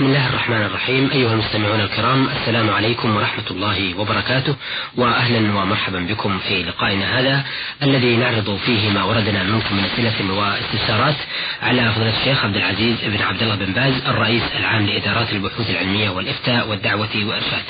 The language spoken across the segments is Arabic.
بسم الله الرحمن الرحيم. أيها المستمعون الكرام السلام عليكم ورحمة الله وبركاته وأهلا ومرحبا بكم في لقائنا هذا الذي نعرض فيه ما وردنا منكم من أسئلة واستفسارات على فضيلة الشيخ عبد العزيز بن عبد الله بن باز الرئيس العام لإدارات البحوث العلمية والإفتاء والدعوة والإرشاد.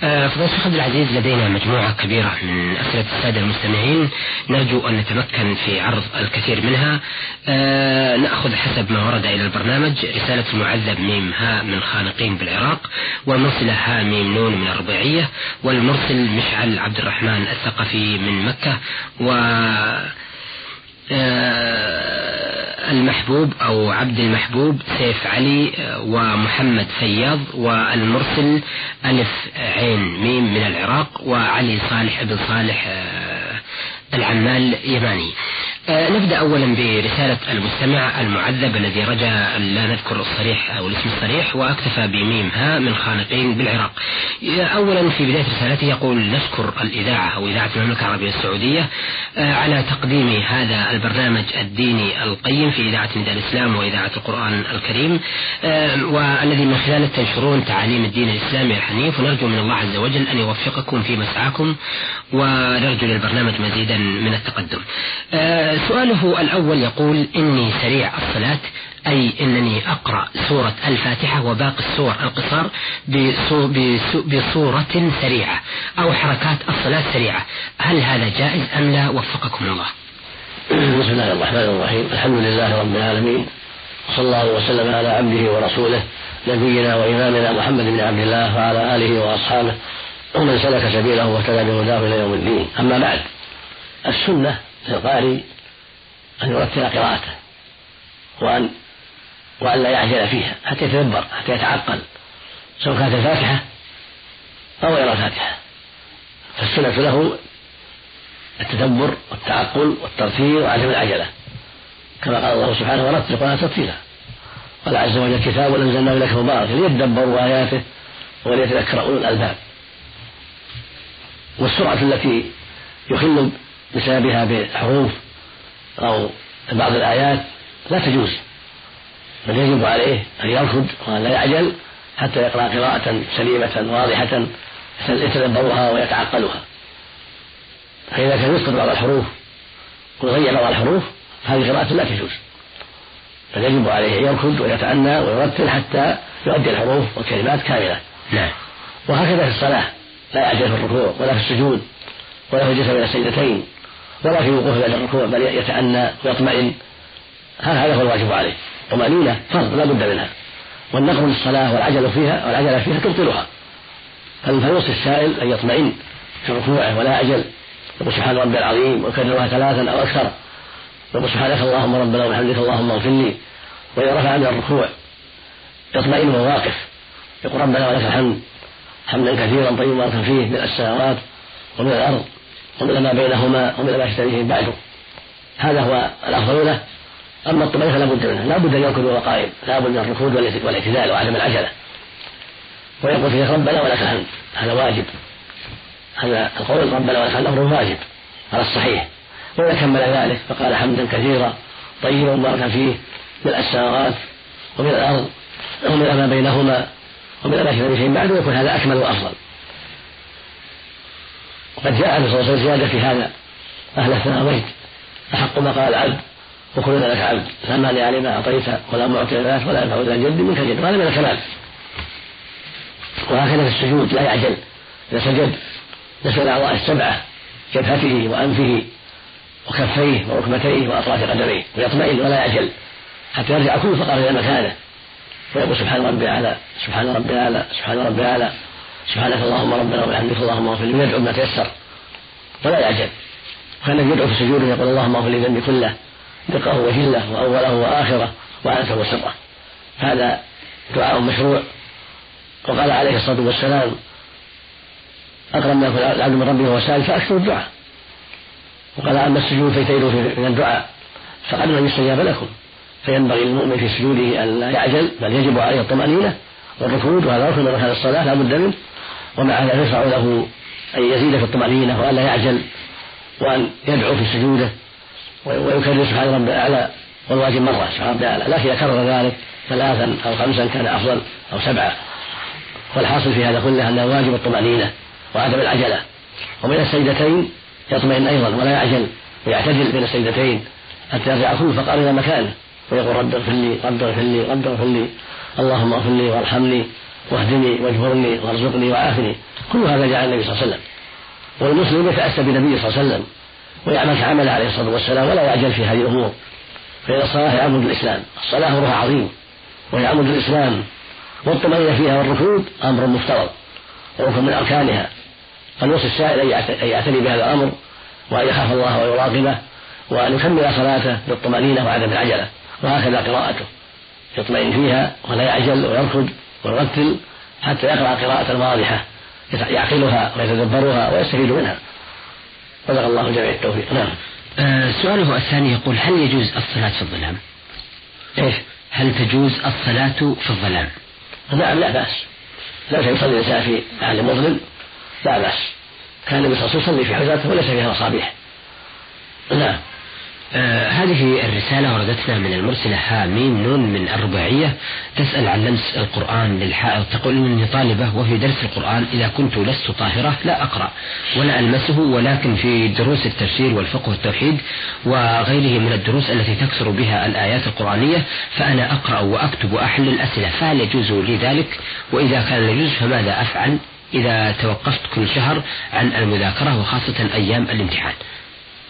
فضيلة الشيخ عبد العزيز لدينا مجموعة كبيرة من أسئلة السادة المستمعين. نرجو أن نتمكن في عرض الكثير منها. آه، نأخذ حسب ما ورد إلى البرنامج. رسالة المعذب ميم ها من خانقين بالعراق والمرسلة ها ميم نون من الربيعية والمرسل مشعل عبد الرحمن الثقفي من مكة و آه، المحبوب أو عبد المحبوب سيف علي آه، ومحمد فياض والمرسل ألف عين ميم من العراق وعلي صالح ابن صالح آه، العمال يماني. نبدأ أولا برسالة المستمع المعذب الذي رجا لا نذكر الصريح أو الاسم الصريح وأكتفى بميم ها من خانقين بالعراق. أولا في بداية رسالته يقول نشكر الإذاعة أو إذاعة المملكة العربية السعودية آه، على تقديم هذا البرنامج الديني القيم في إذاعة نداء الإسلام وإذاعة القرآن الكريم آه، والذي من خلاله تنشرون تعاليم الدين الإسلامي الحنيف ونرجو من الله عز وجل أن يوفقكم في مسعاكم ونرجو للبرنامج مزيدا من التقدم. سؤاله الأول يقول إني سريع الصلاة أي أنني أقرأ سورة الفاتحة وباقي السور القصار بصورة سريعة أو حركات الصلاة سريعة. هل هذا جائز أم لا؟ وفقكم الله. بسم الله الرحمن الرحيم. الحمد لله رب العالمين. صلى الله وسلم على عبده ورسوله نبينا وإمامنا محمد بن عبد الله وعلى آله وأصحابه ومن سلك سبيله واهتدى بهداه إلى يوم الدين. أما بعد السنة للقارئ أن يرتل قراءته وأن وأن لا يعجل فيها حتى يتدبر حتى يتعقل. سواء كانت الفاتحة أو غير الفاتحة. فالسنة له التدبر والتعقل والترتيل وعدم العجلة. كما قال الله سبحانه ورتل القرآن ترتيلا. قال عز وجل كتاب أنزلناه إليك مبارك ليدبروا آياته وليتذكر أولو الألباب. والسرعة التي يخل بسببها بحروف أو بعض الآيات لا تجوز بل يجب عليه أن يركض وأن لا يعجل حتى يقرأ قراءة سليمة واضحة يتدبرها ويتعقلها. فإذا كان يسقط بعض الحروف ويغير بعض الحروف هذه قراءة لا تجوز. بل يجب عليه أن يركض ويتأنى ويرتل حتى يؤدي الحروف والكلمات كاملة. نعم. وهكذا في الصلاة لا يعجل في الركوع ولا في السجود ولا في الجلسة بين السجدتين. ولا في وقوف بعد الركوع بل يتأنى ويطمئن. هذا هو الواجب عليه. طمأنينة فرض لا بد منها. والنقر للصلاة والعجل فيها والعجلة فيها تبطلها. فيوصي السائل أن يطمئن في ركوعه ولا يعجل يقول سبحان ربي العظيم ويكررها ثلاثا أو أكثر. يقول سبحانك اللهم ربنا وبحمدك اللهم اغفر لي وإذا رفع من الركوع يطمئن وهو واقف يقول ربنا ولك الحمد. حمدا كثيرا طيبا فيه من السماوات ومن الأرض. ومن ما بينهما ومن ما يشتريه بعده هذا هو الأفضل له أما الطمأنينة فلا بد منه لا بد أن يركض وهو لا بد من الركود والاعتدال وعدم العجلة. ويقول فيه ربنا ولك الحمد هذا واجب. هذا القول ربنا ولك أمر واجب على الصحيح. وإذا كمل ذلك فقال حمدا كثيرا طيبا مباركا فيه من السماوات ومن الأرض ومن ما بينهما ومن ما يشتريه شيء بعده يكون هذا أكمل وأفضل. وقد جاء النبي صلى الله عليه زيادة في هذا. أهل الثناوين أحق ما قال العبد. وكلنا لك عبد. لا مانع لما أعطيت ولا معطي لك ولا ينفع ذا الجد منك الجد. وهذا من الكمال. وهكذا في السجود لا يعجل. إذا سجد يسأل الأعضاء السبعة جبهته وأنفه وكفيه وركبتيه وأطراف قدميه. ويطمئن ولا يعجل. حتى يرجع كل فقر إلى مكانه. ويقول سبحان ربي أعلى سبحان ربي أعلى سبحان ربي أعلى. سبحانك اللهم ربنا وبحمدك اللهم اغفر لي ويدعو ما تيسر. ولا يعجل كان يدعو في سجوده يقول اللهم اغفر لي ذنبي كله دقه وجله وأوله وآخره وعنته وسره هذا دعاء مشروع. وقال عليه الصلاة والسلام اقرب ما يكون العبد من ربه وهو سائل فأكثر الدعاء. وقال أما السجود فاجتهدوا من الدعاء فقد من يستجاب لكم. فينبغي للمؤمن في سجوده أن لا يعجل بل يجب عليه الطمأنينة والركود وهذا ركن من أركان الصلاة لا بد منه. ومع هذا يشرع له أن يزيد في الطمأنينة وأن لا يعجل وأن يدعو في سجوده ويكرر سبحان رب الأعلى والواجب مرة سبحان رب الأعلى لكن إذا كرر ذلك ثلاثا أو خمسا كان أفضل أو سبعة والحاصل في هذا كله أنه واجب الطمأنينة وعدم العجلة. وبين السجدتين يطمئن أيضا ولا يعجل ويعتدل بين السجدتين حتى يرجع كل فقار إلى مكانه ويقول رب اغفر لي رب اغفر لي رب اغفر لي اللهم اغفر لي وارحمني. واهدني واجبرني وارزقني وعافني. كل هذا جاء النبي صلى الله عليه وسلم. والمسلم يتأسى بالنبي صلى الله عليه وسلم ويعمل كعمل عليه الصلاة والسلام ولا يعجل في هذه الأمور. فإن الصلاة يعمد الإسلام الصلاة أمرها عظيم ويعمد الإسلام والطمأنينة فيها والركود أمر مفترض وركن من أركانها. فالوصي السائل أن يعتني بهذا الأمر وأن يخاف الله ويراقبه وأن يكمل صلاته بالطمأنينة وعدم العجلة. وهكذا قراءته. يطمئن فيها ولا يعجل ويركض ويرتل حتى يقرأ قراءة واضحة يعقلها ويتدبرها ويستفيد منها. رزق الله الجميع التوفيق. نعم. آه سؤاله الثاني يقول هل يجوز الصلاة في الظلام؟ إيش؟ هل تجوز الصلاة في الظلام؟ نعم لا بأس. لا يصلي الإنسان في محل مظلم لا بأس. كان النبي صلى الله عليه وسلم يصلي في حجرته وليس فيها مصابيح. نعم. آه هذه الرسالة وردتنا من المرسلة ها ميم نون من الرباعية تسأل عن لمس القرآن للحائض تقول إني طالبة وفي درس القرآن إذا كنت لست طاهرة لا أقرأ ولا ألمسه ولكن في دروس التفسير والفقه والتوحيد وغيره من الدروس التي تكسر بها الآيات القرآنية فأنا أقرأ وأكتب وأحل الأسئلة. فهل يجوز لي ذلك؟ وإذا كان يجوز فماذا أفعل إذا توقفت كل شهر عن المذاكرة وخاصة أيام الامتحان؟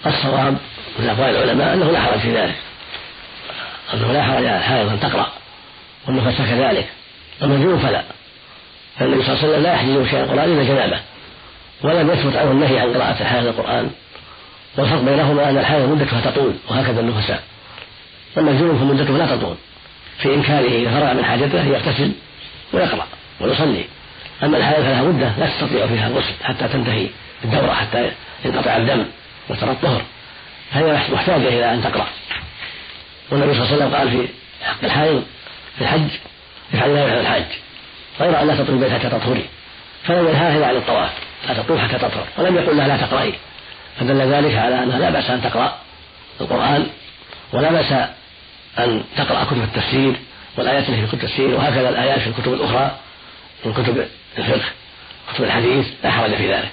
الصواب من أقوال العلماء أنه لا حرج في ذلك. أنه لا حرج على الحائض أن تقرأ. والنفس كذلك المجنون فلا. فالنبي صلى الله عليه وسلم لا يحجز شيء القرآن إلا جنابه. ولم يثبت عنه النهي عن قراءة الحائض القرآن. والفرق بينهما أن الحائض مدتها تطول وهكذا النفساء. والمجنون فمدته لا تطول. في إمكانه إذا فرغ من حاجته يغتسل ويقرأ ويصلي. أما الحائض فلها مدة لا تستطيع فيها الغسل حتى تنتهي الدورة حتى ينقطع الدم. وترى الطهر. فهي محتاجة إلى أن تقرأ؟ والنبي صلى الله عليه وسلم قال في حق الحائض في الحج افعل ما يفعل الحاج. غير أن لا تطوي البيت حتى تطهري فلم ينهاها عن الطواف. لا تطوف حتى تطهر. ولم يقل لها لا تقرأي. فدل ذلك على أنها لا بأس أن تقرأ القرآن ولا بأس أن تقرأ كتب التفسير والآيات التي في كتب التفسير وهكذا الآيات في الكتب الأخرى من كتب الفقه كتب الحديث لا حرج في ذلك.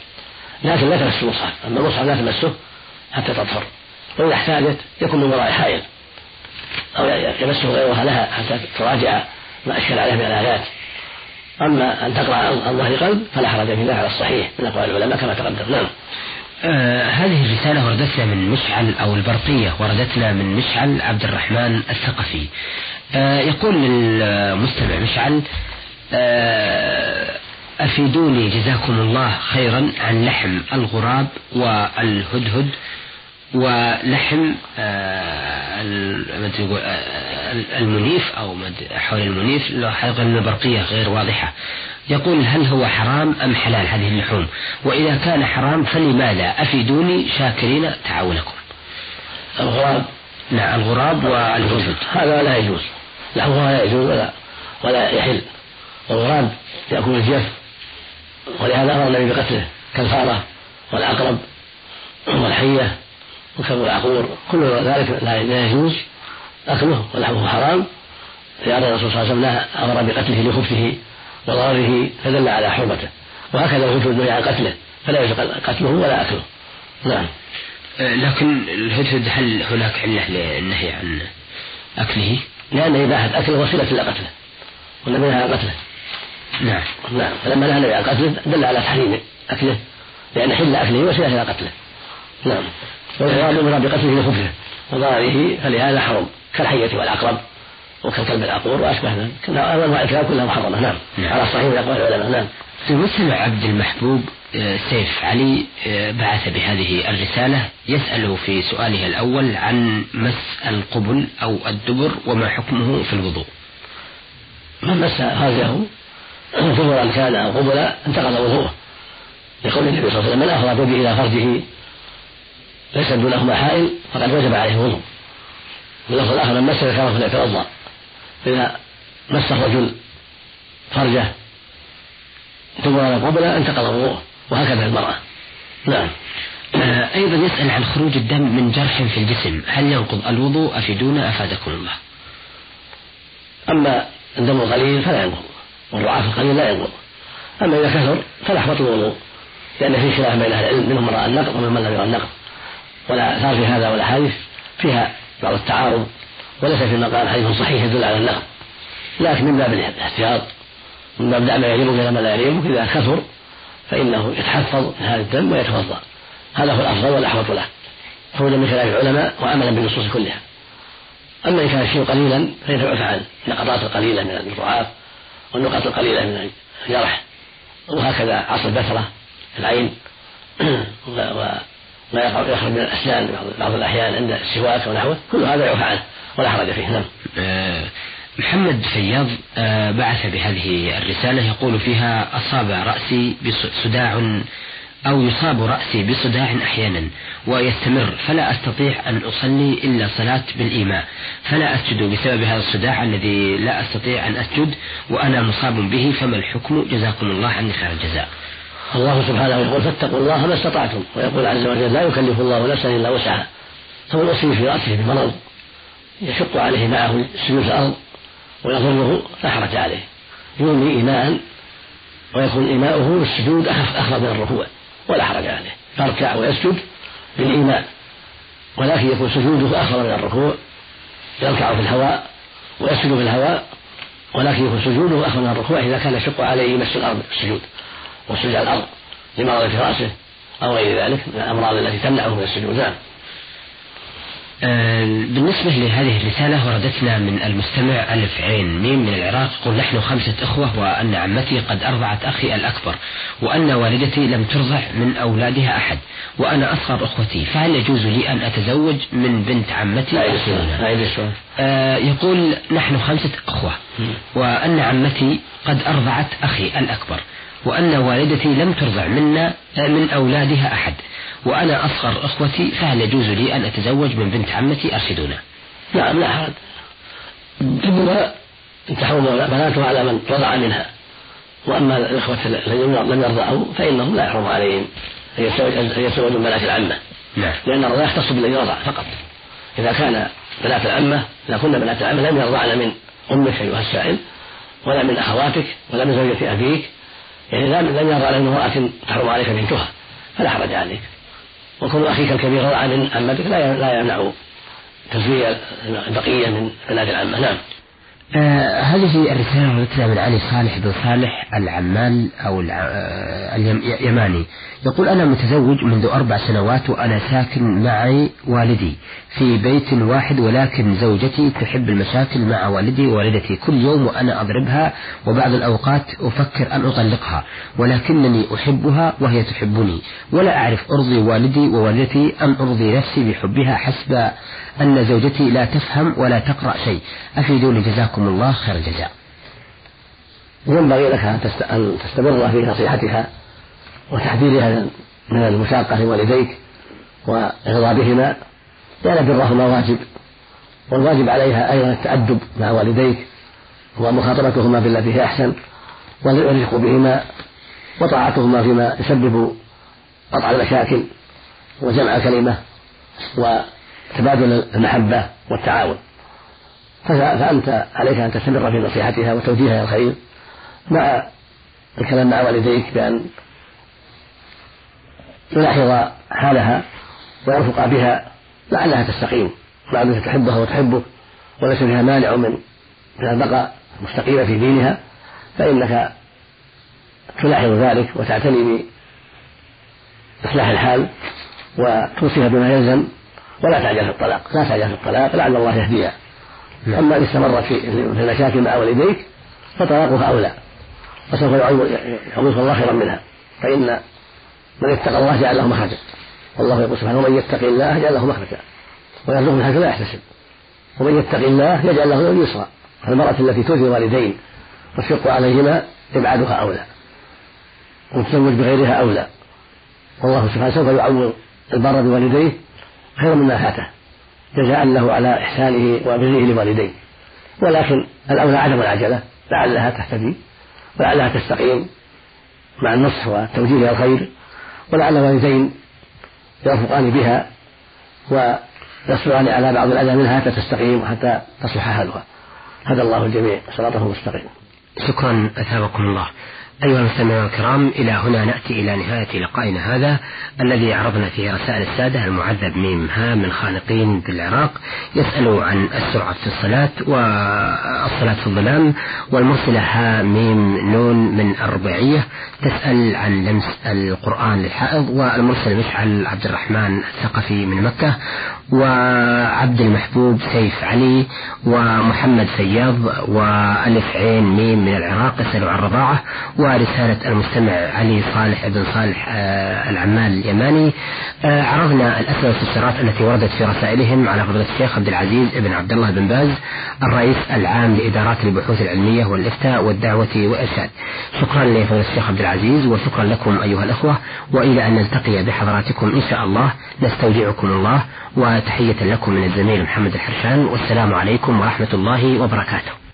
لكن لا تمس المصحف أما المصحف لا تمسه حتى تطهر. وإذا احتاجت يكون من وراء حائل أو يمسه غيرها لها حتى تراجع ما أشكل عليه من الآيات أما أن تقرأ عن ظهر قلب فلا حرج في ذلك على الصحيح من أقوال العلماء كما تقدم. نعم. آه هذه الرسالة وردتنا من مشعل أو البرقية وردتنا من مشعل عبد الرحمن الثقفي. آه يقول للمستمع مشعل آه أفيدوني جزاكم الله خيرا عن لحم الغراب والهدهد. ولحم آه، آه، المنيف أو حول المنيف حقيقة البرقية غير واضحة. يقول هل هو حرام أم حلال هذه اللحوم؟ وإذا كان حرام فلماذا؟ أفيدوني شاكرين تعاونكم. الغراب. نعم الغراب والهدهد. هذا لا يجوز. لحمها لا يجوز ولا ولا يحل. الغراب يأكل الجف. ولهذا أمر النبي بقتله كالفارة والعقرب والحية. وكلب العقور كل ذلك لا يجوز أكله ولحمه حرام. لأن الرسول صلى الله عليه وسلم أمر بقتله لخبثه وضرره فدل على حرمته. وهكذا الهدهد النهي عن قتله فلا يجوز قتله ولا أكله. نعم. أه، لكن الهدهد هل هناك علة للنهي عن أكله؟ لأن إباحة أكله وسيلة إلى قتله والنبي نهى عن قتله. نعم. نعم. فلما نهى النبي عن قتله دل على تحريم أكله لأن حل أكله وسيلة إلى قتله. نعم. والمراد أمر بقتله لخبثه وضرره فلهذا حرم. كالحية والعقرب وكالكلب العقور وأشبه ذلك. أنواع الكلاب كلها محرمة. نعم. نعم. على الصحيح من أقوال العلماء. نعم. في مسلم عبد المحبوب آه، سيف علي آه، بعث بهذه الرسالة يسأل في سؤاله الأول عن مس القبل أو الدبر وما حكمه في الوضوء. من مس فرجه دبرا كان أو قبلا انتقض وضوءه. لقول النبي صلى الله عليه وسلم من أفضى بيده إلى فرجه ليس دونهما حائل فقد وجب عليه الوضوء. واللفظ الآخر من مس ذكره فليتوضأ إذا مس الرجل فرجه دبرا قبلا انتقض وضوءه وهكذا المرأة. نعم. آه، أيضا يسأل عن خروج الدم من جرح في الجسم. هل ينقض الوضوء؟ أفيدونا أفادكم الله. أما الدم القليل فلا ينقض والرعاف القليل لا ينقض. أما إذا كثر فلا يحبط الوضوء لأن في خلاف بين أهل العلم منهم من رأى النقض ومنهم من لم يرى النقض. والآثار في هذا والأحاديث فيها بعض التعارض وليس في المقام حديث صحيح يدل على النقض لكن من باب الاحتياط من باب دع ما يعلمك إلى ما لا يعلمك إذا كثر فإنه يتحفظ من هذا الدم ويتوضأ. هذا هو الأفضل والأحوط له خروجا من خلاف العلماء وعملا بالنصوص كلها. أما إن كان الشيء قليلا فإنه يعفى عن النقطات القليلة من الرعاف والنقط القليلة من الجرح وهكذا عصر البثرة في العين يقع يخرج من الأسنان بعض الأحيان عند السواك ونحوه كل هذا يعفى عنه ولا حرج فيه نعم. آه، محمد فياض آه، بعث بهذه الرسالة يقول فيها أصاب رأسي بصداع أو يصاب رأسي بصداع أحيانا ويستمر فلا أستطيع أن أصلي إلا صلاة بالإيماء فلا أسجد بسبب هذا الصداع الذي لا أستطيع أن أسجد وأنا مصاب به فما الحكم؟ جزاكم الله عني خير الجزاء. الله سبحانه يقول فاتقوا الله ما استطعتم. ويقول عز وجل لا يكلف الله نفسا إلا وسعها. فمن أصيب في رأسه بمرض يشق عليه معه سجود الأرض ويضره لا حرج عليه. يومي إيماء ويكون إيماؤه السجود أخف من الركوع ولا حرج عليه. يركع ويسجد بالإيمان. ولكن يكون سجوده أخر من الركوع يركع في الهواء ويسجد في الهواء. ولكن يكون سجوده أخر من الركوع إذا كان يشق عليه مس الأرض السجود على الأرض لمرض في رأسه أو غير ذلك من الأمراض التي تمنعه من السجود نعم آه، بالنسبة لهذه الرسالة وردتنا من المستمع ألف عين. ميم من العراق يقول نحن خمسة أخوة وأن عمتي قد أرضعت أخي الأكبر وأن والدتي لم ترضع من أولادها أحد وأنا أصغر أخوتي. فهل يجوز لي أن أتزوج من بنت عمتي؟ آه يقول نحن خمسة أخوة وأن عمتي قد أرضعت أخي الأكبر. وأن والدتي لم ترضع منا آه، من أولادها أحد. وأنا أصغر أخوتي فهل يجوز لي أن أتزوج من بنت عمتي؟ أرشدونا. نعم لا حرج ابنها تحرم بناتها على من رضع منها. وأما الإخوة الذين لم يرضعوا فإنهم لا يحرم عليهم أن يتزوجوا بنات العمة. نعم. لأن الرضاع يختص بالذي رضع فقط. إذا كان بنات العمة إذا كنا بنات العمة لم يرضعن من أمك أيها السائل ولا من أخواتك ولا من زوجة أبيك يعني لم يرضعن من امرأة تحرم عليك بنتها فلا حرج عليك. وكون أخيك الكبير رضع من عمتك لا لا يمنع تزويج البقية من بنات العمة. نعم. آه هذه الرسالة وردتنا من علي صالح بن صالح العمال أو آه، اليماني يقول أنا متزوج منذ أربع سنوات وأنا ساكن معي والدي في بيت واحد ولكن زوجتي تحب المشاكل مع والدي ووالدتي. كل يوم وأنا أضربها وبعض الأوقات أفكر أن أطلقها ولكنني أحبها وهي تحبني. ولا أعرف أرضي والدي ووالدتي أم أرضي نفسي بحبها حسب أن زوجتي لا تفهم ولا تقرأ شيء. أفيدوني جزاكم الله خير الجزاء. ينبغي لك أن تستمر في نصيحتها وتحذيرها من المشاقة لوالديك وإرضى بهما لأن برهما واجب والواجب عليها أيضا التأدب مع والديك ومخاطبتهما بالتي هي أحسن والرفق بهما وطاعتهما فيما يسبب قطع المشاكل وجمع الكلمة وتبادل المحبة والتعاون. فأنت عليك أن تستمر في نصيحتها وتوجيهها الخير مع الكلام مع والديك بأن يلاحظ حالها ويرفق بها لعلها تستقيم. مع تحبها وتحبك وليس فيها مانع من من البقاء مستقيمة في دينها فإنك تلاحظ ذلك وتعتني بإصلاح الحال وتوصيها بما يلزم ولا تعجل في الطلاق لا تعجل في الطلاق لعل الله يهديها. نعم. أما إن استمرت في المشاكل مع والديك فطلاقها أولى. وسوف يعوضك الله خيرا منها. فإن من اتقى الله جعل له مخرجا. والله يقول سبحانه ومن يتق الله يجعل له مخرجا. ويرزقه من حيث لا يحتسب. ومن يتق الله يجعل له اليسرى المرأة التي تؤذي الوالدين والشق عليهما إبعادها أولى. والتزوج بغيرها أولى. والله سبحانه سوف يعوض البر بوالديه خيرا مما فاته جزاء له على إحسانه وبره لوالديه. ولكن الأولى عدم العجلة لعلها تهتدي ولعلها تستقيم مع النصح وتوجيه الخير ولعل الوالدين يرفقان بها ويصبران على بعض الأذى منها حتى تستقيم وحتى تصلح حالها هدى الله الجميع صراطه المستقيم شكرا أثابكم الله. أيها المستمعون الكرام إلى هنا نأتي إلى نهاية لقائنا هذا الذي عرضنا فيه رسائل السادة المعذب ميم ها من خانقين بالعراق يسأل عن السرعة في الصلاة والصلاة في الظلام والمرسلة ها ميم نون من الربيعية تسأل عن لمس القرآن للحائض والمرسل مشعل عبد الرحمن الثقفي من مكة وعبد المحبوب سيف علي ومحمد فياض وألف عين ميم من العراق يسأل عن رضاعة ورسالة المستمع علي صالح بن صالح آه، العمال اليماني. آه، عرضنا الأسئلة والاستفسارات التي وردت في رسائلهم على فضيلة الشيخ عبد العزيز بن عبد الله بن باز الرئيس العام لإدارات البحوث العلمية والإفتاء والدعوة والإرشاد. شكرا لفضيلة الشيخ عبد العزيز وشكرا لكم أيها الأخوة وإلى أن نلتقي بحضراتكم إن شاء الله. نستودعكم الله وتحية لكم من الزميل محمد الحرشان والسلام عليكم ورحمة الله وبركاته.